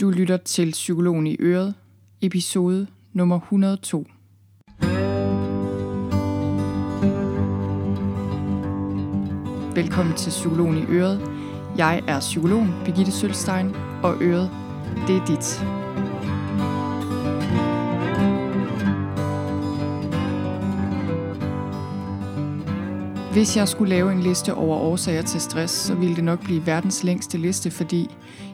Du lytter til Psykologen i Øret, episode nummer 102. Velkommen til Psykologen i Øret. Jeg er psykologen Birgitte Sølstein, og Øret, det er dit. Hvis jeg skulle lave en liste over årsager til stress, så ville det nok blive verdens længste liste, fordi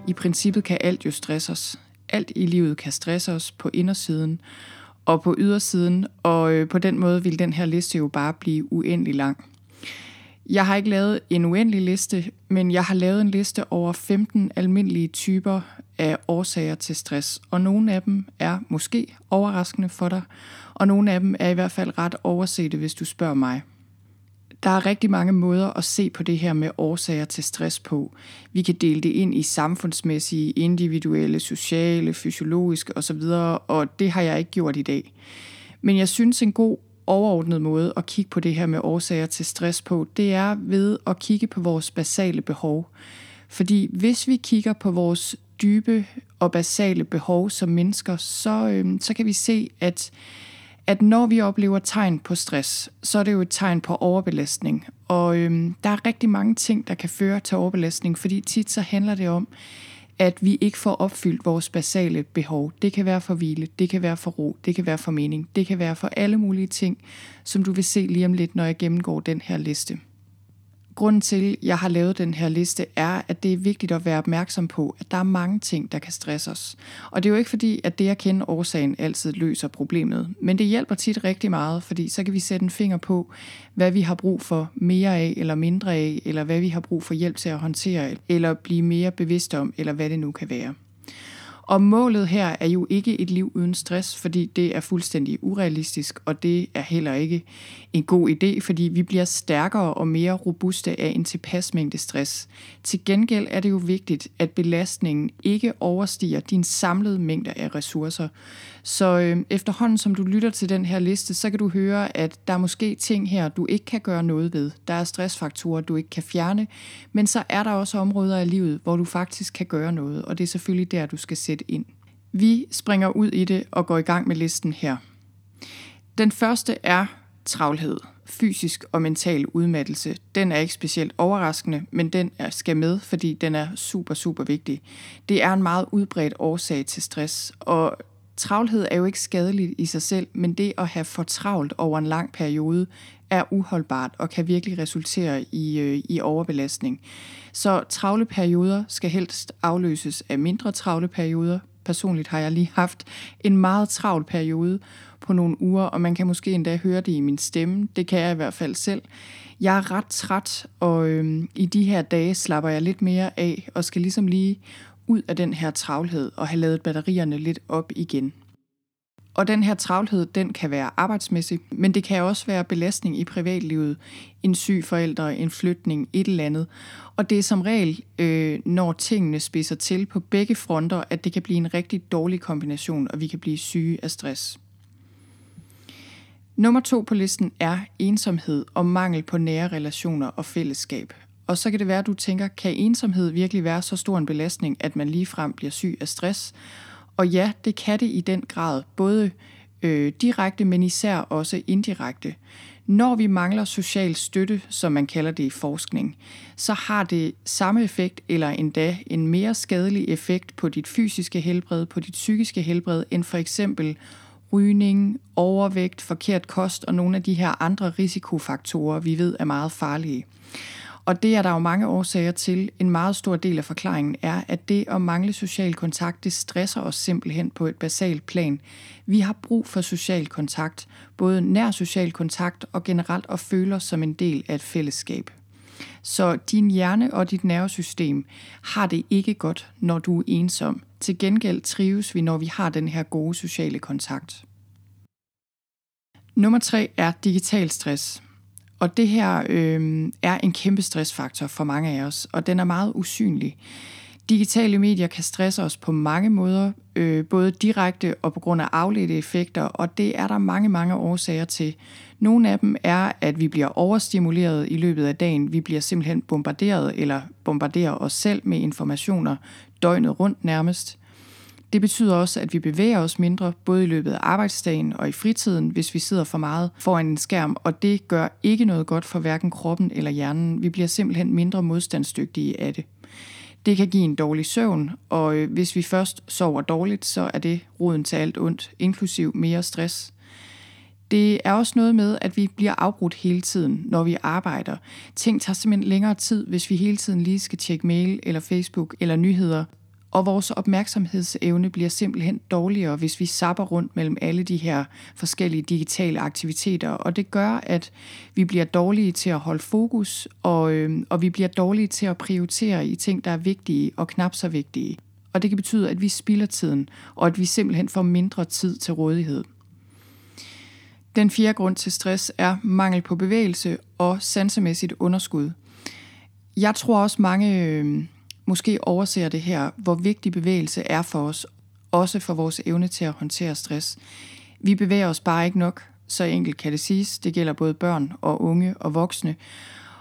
i princippet kan alt jo stresse os. Alt i livet kan stresse os på indersiden og på ydersiden, og øh, på den måde vil den her liste jo bare blive uendelig lang. Jeg har ikke lavet en uendelig liste, men jeg har lavet en liste over 15 almindelige typer af årsager til stress, og nogle af dem er måske overraskende for dig, og nogle af dem er i hvert fald ret oversete, hvis du spørger mig. Der er rigtig mange måder at se på det her med årsager til stress på. Vi kan dele det ind i samfundsmæssige, individuelle, sociale, fysiologiske osv., og det har jeg ikke gjort i dag. Men jeg synes en god overordnet måde at kigge på det her med årsager til stress på, det er ved at kigge på vores basale behov. Fordi hvis vi kigger på vores dybe og basale behov som mennesker, så, øh, så kan vi se, at at når vi oplever tegn på stress, så er det jo et tegn på overbelastning. Og øhm, der er rigtig mange ting, der kan føre til overbelastning, fordi tit så handler det om, at vi ikke får opfyldt vores basale behov. Det kan være for hvile, det kan være for ro, det kan være for mening, det kan være for alle mulige ting, som du vil se lige om lidt, når jeg gennemgår den her liste. Grunden til, at jeg har lavet den her liste, er, at det er vigtigt at være opmærksom på, at der er mange ting, der kan stresse os. Og det er jo ikke fordi, at det at kende årsagen altid løser problemet, men det hjælper tit rigtig meget, fordi så kan vi sætte en finger på, hvad vi har brug for mere af eller mindre af, eller hvad vi har brug for hjælp til at håndtere, eller blive mere bevidste om, eller hvad det nu kan være. Og målet her er jo ikke et liv uden stress, fordi det er fuldstændig urealistisk, og det er heller ikke en god idé, fordi vi bliver stærkere og mere robuste af en tilpas mængde stress. Til gengæld er det jo vigtigt, at belastningen ikke overstiger din samlede mængde af ressourcer. Så øh, efterhånden som du lytter til den her liste, så kan du høre, at der er måske ting her, du ikke kan gøre noget ved. Der er stressfaktorer, du ikke kan fjerne, men så er der også områder af livet, hvor du faktisk kan gøre noget, og det er selvfølgelig der, du skal sætte ind. Vi springer ud i det og går i gang med listen her. Den første er travlhed. Fysisk og mental udmattelse. Den er ikke specielt overraskende, men den er, skal med, fordi den er super, super vigtig. Det er en meget udbredt årsag til stress, og travlhed er jo ikke skadeligt i sig selv, men det at have for travlt over en lang periode er uholdbart og kan virkelig resultere i, øh, i overbelastning. Så travle perioder skal helst afløses af mindre travle perioder. Personligt har jeg lige haft en meget travl periode på nogle uger, og man kan måske endda høre det i min stemme. Det kan jeg i hvert fald selv. Jeg er ret træt, og øhm, i de her dage slapper jeg lidt mere af, og skal ligesom lige ud af den her travlhed og have lavet batterierne lidt op igen. Og den her travlhed, den kan være arbejdsmæssig, men det kan også være belastning i privatlivet, en syg forælder, en flytning, et eller andet. Og det er som regel, øh, når tingene spidser til på begge fronter, at det kan blive en rigtig dårlig kombination, og vi kan blive syge af stress. Nummer to på listen er ensomhed og mangel på nære relationer og fællesskab. Og så kan det være, at du tænker, kan ensomhed virkelig være så stor en belastning, at man ligefrem bliver syg af stress? Og ja, det kan det i den grad, både øh, direkte, men især også indirekte. Når vi mangler social støtte, som man kalder det i forskning, så har det samme effekt eller endda en mere skadelig effekt på dit fysiske helbred, på dit psykiske helbred, end for eksempel rygning, overvægt, forkert kost og nogle af de her andre risikofaktorer, vi ved er meget farlige. Og det er der jo mange årsager til. En meget stor del af forklaringen er, at det at mangle social kontakt, det stresser os simpelthen på et basalt plan. Vi har brug for social kontakt, både nær social kontakt og generelt at føle os som en del af et fællesskab. Så din hjerne og dit nervesystem har det ikke godt, når du er ensom. Til gengæld trives vi, når vi har den her gode sociale kontakt. Nummer tre er digital stress. Og det her øh, er en kæmpe stressfaktor for mange af os, og den er meget usynlig. Digitale medier kan stresse os på mange måder, øh, både direkte og på grund af afledte effekter, og det er der mange, mange årsager til. Nogle af dem er, at vi bliver overstimuleret i løbet af dagen. Vi bliver simpelthen bombarderet eller bombarderer os selv med informationer døgnet rundt nærmest. Det betyder også, at vi bevæger os mindre, både i løbet af arbejdsdagen og i fritiden, hvis vi sidder for meget foran en skærm, og det gør ikke noget godt for hverken kroppen eller hjernen. Vi bliver simpelthen mindre modstandsdygtige af det. Det kan give en dårlig søvn, og øh, hvis vi først sover dårligt, så er det roden til alt ondt, inklusiv mere stress. Det er også noget med, at vi bliver afbrudt hele tiden, når vi arbejder. Ting tager simpelthen længere tid, hvis vi hele tiden lige skal tjekke mail eller Facebook eller nyheder. Og vores opmærksomhedsevne bliver simpelthen dårligere, hvis vi sapper rundt mellem alle de her forskellige digitale aktiviteter. Og det gør, at vi bliver dårlige til at holde fokus, og, øh, og vi bliver dårlige til at prioritere i ting, der er vigtige og knap så vigtige. Og det kan betyde, at vi spilder tiden, og at vi simpelthen får mindre tid til rådighed. Den fjerde grund til stress er mangel på bevægelse og sansemæssigt underskud. Jeg tror også mange øh, måske overser det her, hvor vigtig bevægelse er for os, også for vores evne til at håndtere stress. Vi bevæger os bare ikke nok, så enkelt kan det siges. Det gælder både børn og unge og voksne.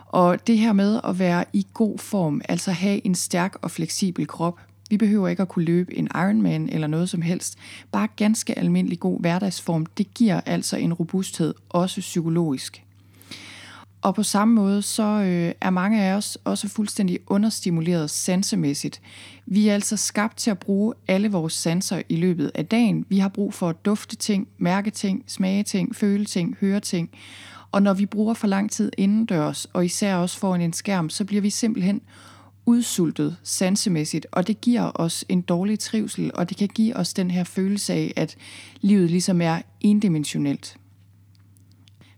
Og det her med at være i god form, altså have en stærk og fleksibel krop, vi behøver ikke at kunne løbe en Ironman eller noget som helst. Bare ganske almindelig god hverdagsform, det giver altså en robusthed, også psykologisk. Og på samme måde, så øh, er mange af os også fuldstændig understimuleret sansemæssigt. Vi er altså skabt til at bruge alle vores sanser i løbet af dagen. Vi har brug for at dufte ting, mærke ting, smage ting, føle ting, høre ting. Og når vi bruger for lang tid indendørs, og især også foran en skærm, så bliver vi simpelthen udsultet sansemæssigt, og det giver os en dårlig trivsel, og det kan give os den her følelse af, at livet ligesom er endimensionelt.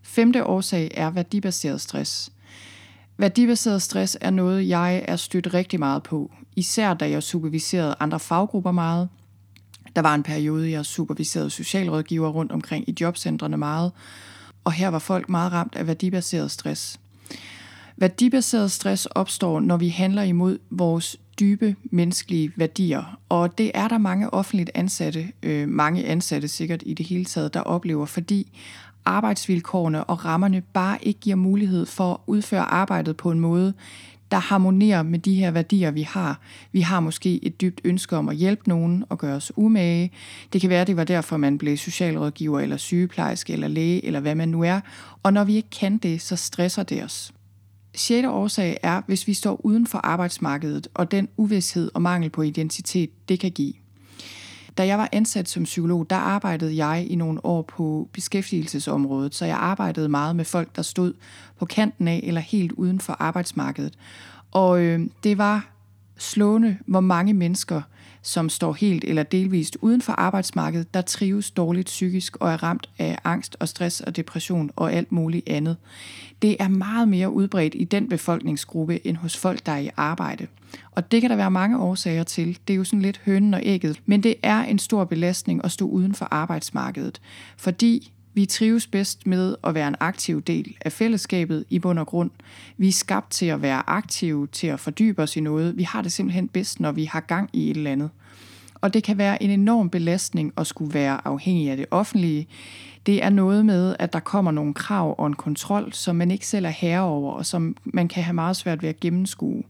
Femte årsag er værdibaseret stress. Værdibaseret stress er noget, jeg er stødt rigtig meget på, især da jeg superviserede andre faggrupper meget. Der var en periode, jeg superviserede socialrådgiver rundt omkring i jobcentrene meget, og her var folk meget ramt af værdibaseret stress. Værdibaseret stress opstår, når vi handler imod vores dybe menneskelige værdier, og det er der mange offentligt ansatte, øh, mange ansatte sikkert i det hele taget, der oplever, fordi arbejdsvilkårene og rammerne bare ikke giver mulighed for at udføre arbejdet på en måde, der harmonerer med de her værdier, vi har. Vi har måske et dybt ønske om at hjælpe nogen og gøre os umage. Det kan være, det var derfor, man blev socialrådgiver eller sygeplejerske eller læge eller hvad man nu er. Og når vi ikke kan det, så stresser det os. Sjette årsag er, hvis vi står uden for arbejdsmarkedet og den uvidshed og mangel på identitet, det kan give. Da jeg var ansat som psykolog, der arbejdede jeg i nogle år på beskæftigelsesområdet, så jeg arbejdede meget med folk, der stod på kanten af eller helt uden for arbejdsmarkedet. Og øh, det var slående, hvor mange mennesker som står helt eller delvist uden for arbejdsmarkedet, der trives dårligt psykisk og er ramt af angst og stress og depression og alt muligt andet. Det er meget mere udbredt i den befolkningsgruppe end hos folk, der er i arbejde. Og det kan der være mange årsager til. Det er jo sådan lidt hønen og ægget. Men det er en stor belastning at stå uden for arbejdsmarkedet. Fordi vi trives bedst med at være en aktiv del af fællesskabet i bund og grund. Vi er skabt til at være aktive, til at fordybe os i noget. Vi har det simpelthen bedst, når vi har gang i et eller andet. Og det kan være en enorm belastning at skulle være afhængig af det offentlige. Det er noget med, at der kommer nogle krav og en kontrol, som man ikke selv er herre over, og som man kan have meget svært ved at gennemskue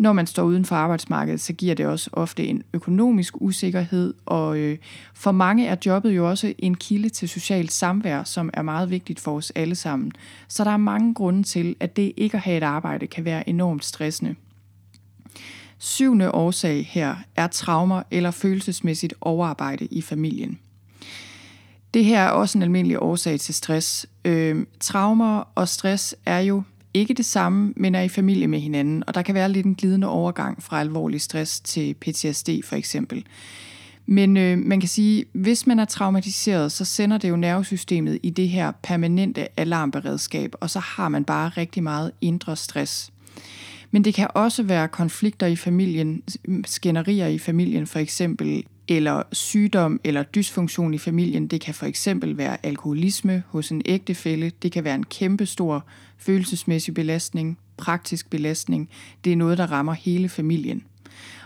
når man står uden for arbejdsmarkedet, så giver det også ofte en økonomisk usikkerhed, og øh, for mange er jobbet jo også en kilde til socialt samvær, som er meget vigtigt for os alle sammen. Så der er mange grunde til, at det ikke at have et arbejde kan være enormt stressende. Syvende årsag her er traumer eller følelsesmæssigt overarbejde i familien. Det her er også en almindelig årsag til stress. Øh, traumer og stress er jo ikke det samme, men er i familie med hinanden, og der kan være lidt en glidende overgang fra alvorlig stress til PTSD for eksempel. Men øh, man kan sige, hvis man er traumatiseret, så sender det jo nervesystemet i det her permanente alarmberedskab, og så har man bare rigtig meget indre stress. Men det kan også være konflikter i familien, skænderier i familien for eksempel, eller sygdom eller dysfunktion i familien. Det kan for eksempel være alkoholisme hos en ægtefælle. Det kan være en kæmpe stor følelsesmæssig belastning, praktisk belastning. Det er noget, der rammer hele familien.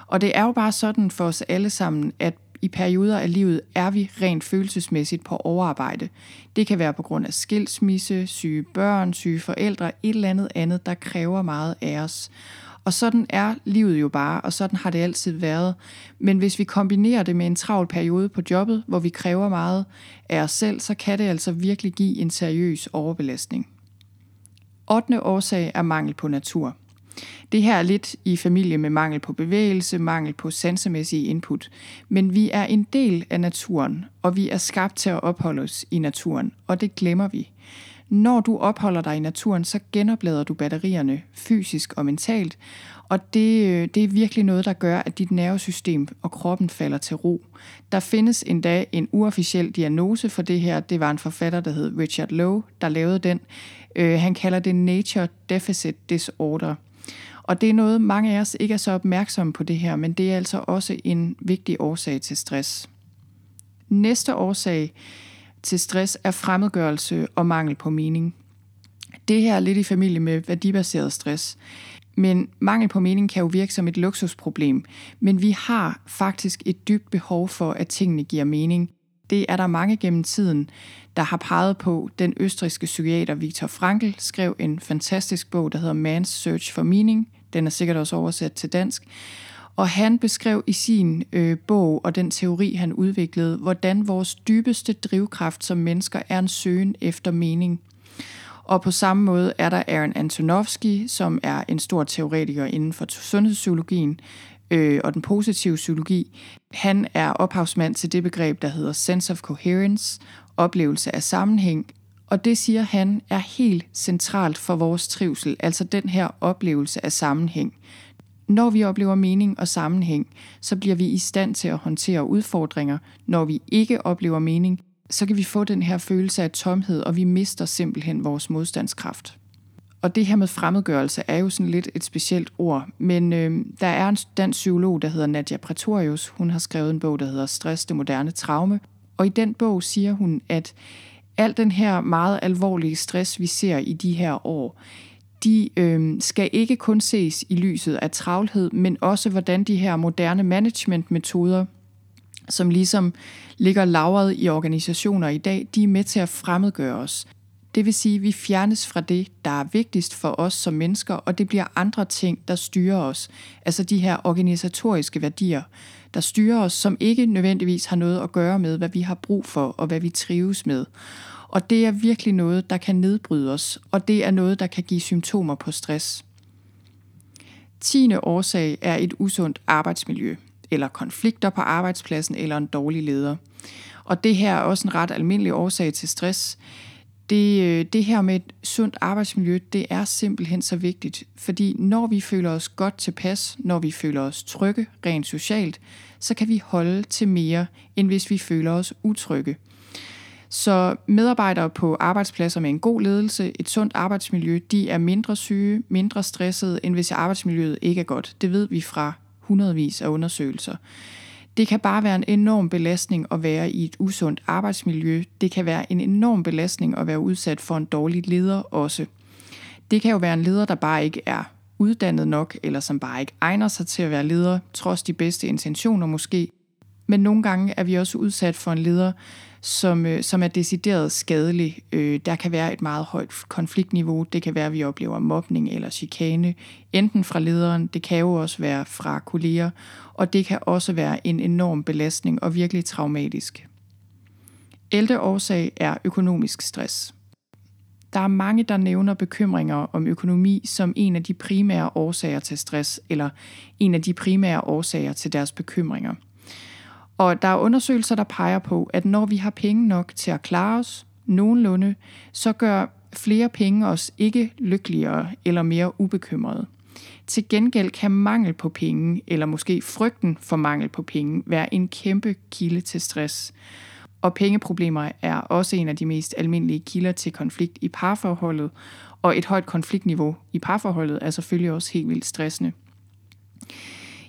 Og det er jo bare sådan for os alle sammen, at i perioder af livet er vi rent følelsesmæssigt på overarbejde. Det kan være på grund af skilsmisse, syge børn, syge forældre, et eller andet andet, der kræver meget af os. Og sådan er livet jo bare, og sådan har det altid været. Men hvis vi kombinerer det med en travl periode på jobbet, hvor vi kræver meget af os selv, så kan det altså virkelig give en seriøs overbelastning. 8. årsag er mangel på natur. Det her er lidt i familie med mangel på bevægelse, mangel på sansemæssige input. Men vi er en del af naturen, og vi er skabt til at opholde os i naturen, og det glemmer vi. Når du opholder dig i naturen, så genoplader du batterierne fysisk og mentalt, og det, øh, det er virkelig noget, der gør, at dit nervesystem og kroppen falder til ro. Der findes endda en uofficiel diagnose for det her. Det var en forfatter, der hed Richard Lowe, der lavede den. Øh, han kalder det Nature Deficit Disorder. Og det er noget, mange af os ikke er så opmærksomme på det her, men det er altså også en vigtig årsag til stress. Næste årsag til stress er fremmedgørelse og mangel på mening. Det her er lidt i familie med værdibaseret stress. Men mangel på mening kan jo virke som et luksusproblem, men vi har faktisk et dybt behov for, at tingene giver mening. Det er der mange gennem tiden, der har peget på. Den østriske psykiater Viktor Frankl skrev en fantastisk bog, der hedder Man's Search for Meaning. Den er sikkert også oversat til dansk. Og han beskrev i sin øh, bog og den teori, han udviklede, hvordan vores dybeste drivkraft som mennesker er en søgen efter mening. Og på samme måde er der Aaron Antonovsky, som er en stor teoretiker inden for sundhedspsykologien øh, og den positive psykologi. Han er ophavsmand til det begreb, der hedder sense of coherence, oplevelse af sammenhæng, og det siger han er helt centralt for vores trivsel, altså den her oplevelse af sammenhæng. Når vi oplever mening og sammenhæng, så bliver vi i stand til at håndtere udfordringer. Når vi ikke oplever mening, så kan vi få den her følelse af tomhed, og vi mister simpelthen vores modstandskraft. Og det her med fremmedgørelse er jo sådan lidt et specielt ord, men øh, der er en dansk psykolog, der hedder Nadia Pretorius. Hun har skrevet en bog, der hedder Stress, det moderne traume. Og i den bog siger hun, at al den her meget alvorlige stress, vi ser i de her år, de øh, skal ikke kun ses i lyset af travlhed, men også hvordan de her moderne managementmetoder, som ligesom ligger lavret i organisationer i dag, de er med til at fremmedgøre os. Det vil sige, at vi fjernes fra det, der er vigtigst for os som mennesker, og det bliver andre ting, der styrer os. Altså de her organisatoriske værdier, der styrer os, som ikke nødvendigvis har noget at gøre med, hvad vi har brug for og hvad vi trives med. Og det er virkelig noget, der kan nedbryde os, og det er noget, der kan give symptomer på stress. Tiende årsag er et usundt arbejdsmiljø, eller konflikter på arbejdspladsen, eller en dårlig leder. Og det her er også en ret almindelig årsag til stress. Det, øh, det her med et sundt arbejdsmiljø, det er simpelthen så vigtigt, fordi når vi føler os godt tilpas, når vi føler os trygge rent socialt, så kan vi holde til mere, end hvis vi føler os utrygge. Så medarbejdere på arbejdspladser med en god ledelse, et sundt arbejdsmiljø, de er mindre syge, mindre stressede, end hvis arbejdsmiljøet ikke er godt. Det ved vi fra hundredvis af undersøgelser. Det kan bare være en enorm belastning at være i et usundt arbejdsmiljø. Det kan være en enorm belastning at være udsat for en dårlig leder også. Det kan jo være en leder, der bare ikke er uddannet nok, eller som bare ikke egner sig til at være leder, trods de bedste intentioner måske. Men nogle gange er vi også udsat for en leder, som, øh, som er decideret skadelig. Øh, der kan være et meget højt konfliktniveau. Det kan være, at vi oplever mobning eller chikane, enten fra lederen, det kan jo også være fra kolleger, og det kan også være en enorm belastning og virkelig traumatisk. Ældre årsag er økonomisk stress. Der er mange, der nævner bekymringer om økonomi som en af de primære årsager til stress, eller en af de primære årsager til deres bekymringer – og der er undersøgelser, der peger på, at når vi har penge nok til at klare os nogenlunde, så gør flere penge os ikke lykkeligere eller mere ubekymrede. Til gengæld kan mangel på penge, eller måske frygten for mangel på penge, være en kæmpe kilde til stress. Og pengeproblemer er også en af de mest almindelige kilder til konflikt i parforholdet, og et højt konfliktniveau i parforholdet er selvfølgelig også helt vildt stressende.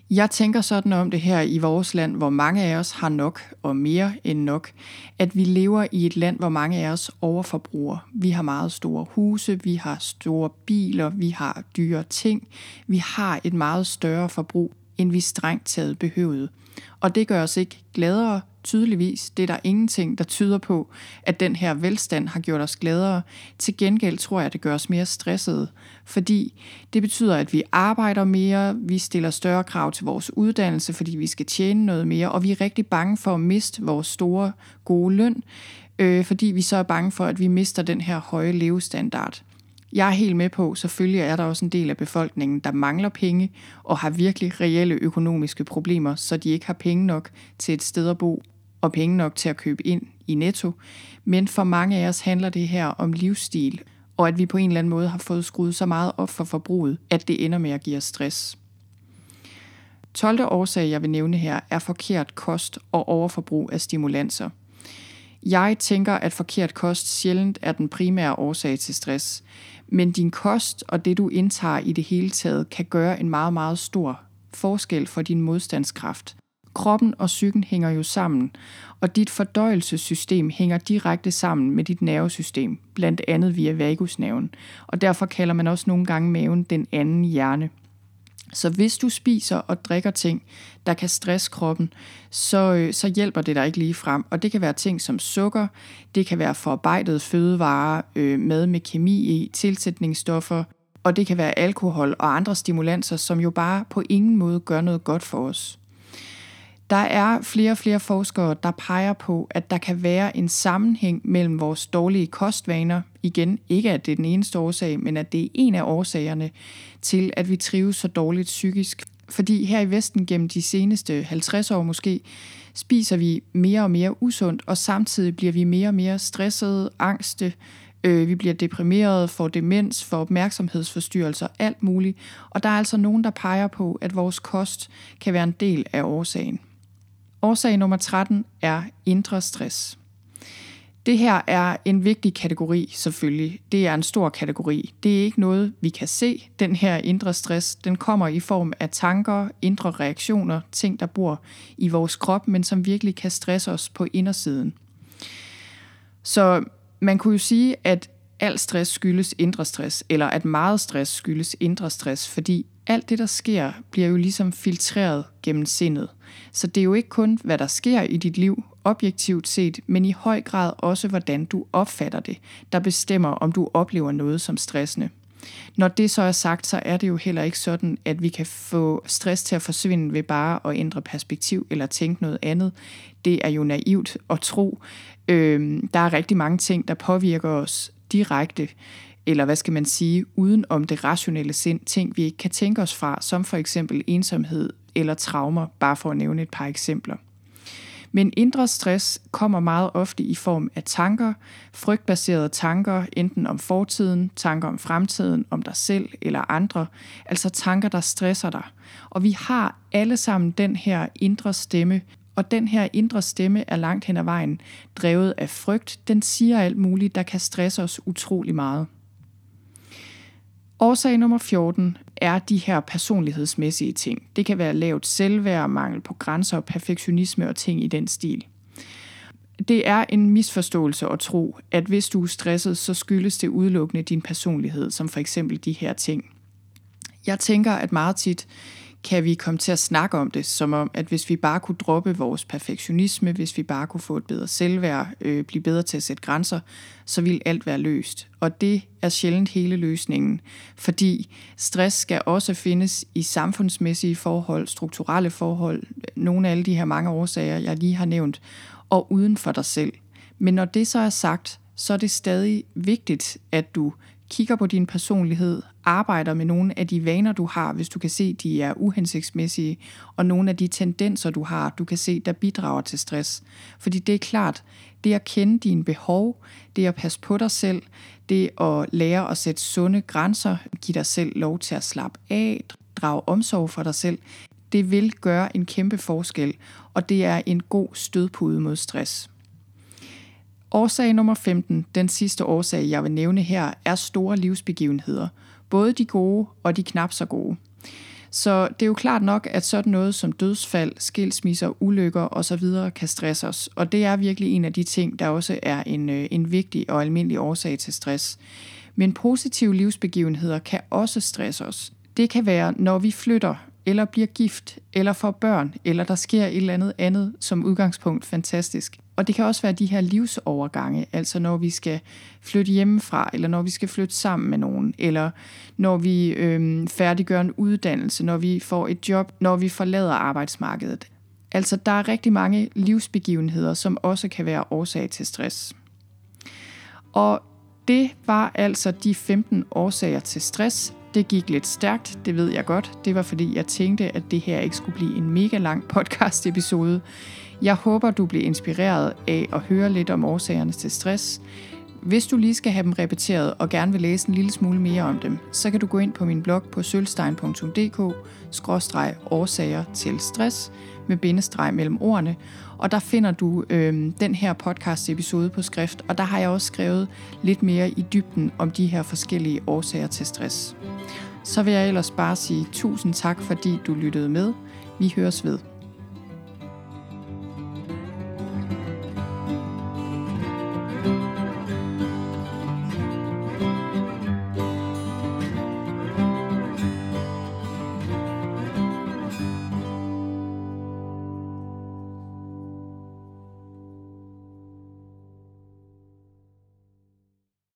Jeg tænker sådan om det her i vores land, hvor mange af os har nok og mere end nok, at vi lever i et land, hvor mange af os overforbruger. Vi har meget store huse, vi har store biler, vi har dyre ting, vi har et meget større forbrug, end vi strengt taget behøvede. Og det gør os ikke gladere, tydeligvis. Det er der ingenting, der tyder på, at den her velstand har gjort os gladere. Til gengæld tror jeg, at det gør os mere stressede, fordi det betyder, at vi arbejder mere, vi stiller større krav til vores uddannelse, fordi vi skal tjene noget mere, og vi er rigtig bange for at miste vores store, gode løn, øh, fordi vi så er bange for, at vi mister den her høje levestandard. Jeg er helt med på, selvfølgelig er der også en del af befolkningen, der mangler penge og har virkelig reelle økonomiske problemer, så de ikke har penge nok til et sted at bo og penge nok til at købe ind i netto. Men for mange af os handler det her om livsstil, og at vi på en eller anden måde har fået skruet så meget op for forbruget, at det ender med at give os stress. 12. årsag, jeg vil nævne her, er forkert kost og overforbrug af stimulanser. Jeg tænker, at forkert kost sjældent er den primære årsag til stress, men din kost og det, du indtager i det hele taget, kan gøre en meget, meget stor forskel for din modstandskraft. Kroppen og psyken hænger jo sammen, og dit fordøjelsessystem hænger direkte sammen med dit nervesystem, blandt andet via vagusnerven, og derfor kalder man også nogle gange maven den anden hjerne. Så hvis du spiser og drikker ting, der kan stresse kroppen, så, øh, så hjælper det dig ikke lige frem. Og det kan være ting som sukker, det kan være forarbejdet fødevarer, øh, mad med kemi i, tilsætningsstoffer, og det kan være alkohol og andre stimulanser, som jo bare på ingen måde gør noget godt for os. Der er flere og flere forskere, der peger på, at der kan være en sammenhæng mellem vores dårlige kostvaner, igen ikke at det er den eneste årsag, men at det er en af årsagerne til, at vi trives så dårligt psykisk. Fordi her i Vesten gennem de seneste 50 år måske, spiser vi mere og mere usundt, og samtidig bliver vi mere og mere stressede, angste, øh, vi bliver deprimerede, får demens, får opmærksomhedsforstyrrelser, alt muligt. Og der er altså nogen, der peger på, at vores kost kan være en del af årsagen. Årsag nummer 13 er indre stress. Det her er en vigtig kategori selvfølgelig. Det er en stor kategori. Det er ikke noget, vi kan se. Den her indre stress, den kommer i form af tanker, indre reaktioner, ting, der bor i vores krop, men som virkelig kan stresse os på indersiden. Så man kunne jo sige, at al stress skyldes indre stress, eller at meget stress skyldes indre stress, fordi alt det, der sker, bliver jo ligesom filtreret gennem sindet. Så det er jo ikke kun, hvad der sker i dit liv objektivt set, men i høj grad også, hvordan du opfatter det, der bestemmer, om du oplever noget som stressende. Når det så er sagt, så er det jo heller ikke sådan, at vi kan få stress til at forsvinde ved bare at ændre perspektiv eller tænke noget andet. Det er jo naivt at tro. Øhm, der er rigtig mange ting, der påvirker os direkte eller hvad skal man sige, uden om det rationelle sind, ting vi ikke kan tænke os fra, som for eksempel ensomhed eller traumer, bare for at nævne et par eksempler. Men indre stress kommer meget ofte i form af tanker, frygtbaserede tanker, enten om fortiden, tanker om fremtiden, om dig selv eller andre, altså tanker, der stresser dig. Og vi har alle sammen den her indre stemme, og den her indre stemme er langt hen ad vejen drevet af frygt. Den siger alt muligt, der kan stresse os utrolig meget. Årsag nummer 14 er de her personlighedsmæssige ting. Det kan være lavt selvværd, mangel på grænser, perfektionisme og ting i den stil. Det er en misforståelse at tro, at hvis du er stresset, så skyldes det udelukkende din personlighed, som for eksempel de her ting. Jeg tænker, at meget tit kan vi komme til at snakke om det, som om, at hvis vi bare kunne droppe vores perfektionisme, hvis vi bare kunne få et bedre selvværd, øh, blive bedre til at sætte grænser, så vil alt være løst. Og det er sjældent hele løsningen, fordi stress skal også findes i samfundsmæssige forhold, strukturelle forhold, nogle af alle de her mange årsager, jeg lige har nævnt, og uden for dig selv. Men når det så er sagt, så er det stadig vigtigt, at du kigger på din personlighed, arbejder med nogle af de vaner, du har, hvis du kan se, de er uhensigtsmæssige, og nogle af de tendenser, du har, du kan se, der bidrager til stress. Fordi det er klart, det at kende dine behov, det at passe på dig selv, det at lære at sætte sunde grænser, give dig selv lov til at slappe af, drage omsorg for dig selv, det vil gøre en kæmpe forskel, og det er en god stødpude mod stress. Årsag nummer 15, den sidste årsag, jeg vil nævne her, er store livsbegivenheder. Både de gode og de knap så gode. Så det er jo klart nok, at sådan noget som dødsfald, skilsmisser, ulykker osv. kan stresse os. Og det er virkelig en af de ting, der også er en, øh, en vigtig og almindelig årsag til stress. Men positive livsbegivenheder kan også stresse os. Det kan være, når vi flytter eller bliver gift, eller får børn, eller der sker et eller andet andet som udgangspunkt fantastisk. Og det kan også være de her livsovergange, altså når vi skal flytte hjemmefra, eller når vi skal flytte sammen med nogen, eller når vi øh, færdiggør en uddannelse, når vi får et job, når vi forlader arbejdsmarkedet. Altså der er rigtig mange livsbegivenheder, som også kan være årsag til stress. Og det var altså de 15 årsager til stress. Det gik lidt stærkt, det ved jeg godt. Det var fordi, jeg tænkte, at det her ikke skulle blive en mega lang podcast episode. Jeg håber, du bliver inspireret af at høre lidt om årsagerne til stress. Hvis du lige skal have dem repeteret og gerne vil læse en lille smule mere om dem, så kan du gå ind på min blog på sølvstein.dk-årsager til stress med bindestreg mellem ordene, og der finder du øh, den her podcast episode på skrift, og der har jeg også skrevet lidt mere i dybden om de her forskellige årsager til stress. Så vil jeg ellers bare sige tusind tak, fordi du lyttede med. Vi høres ved.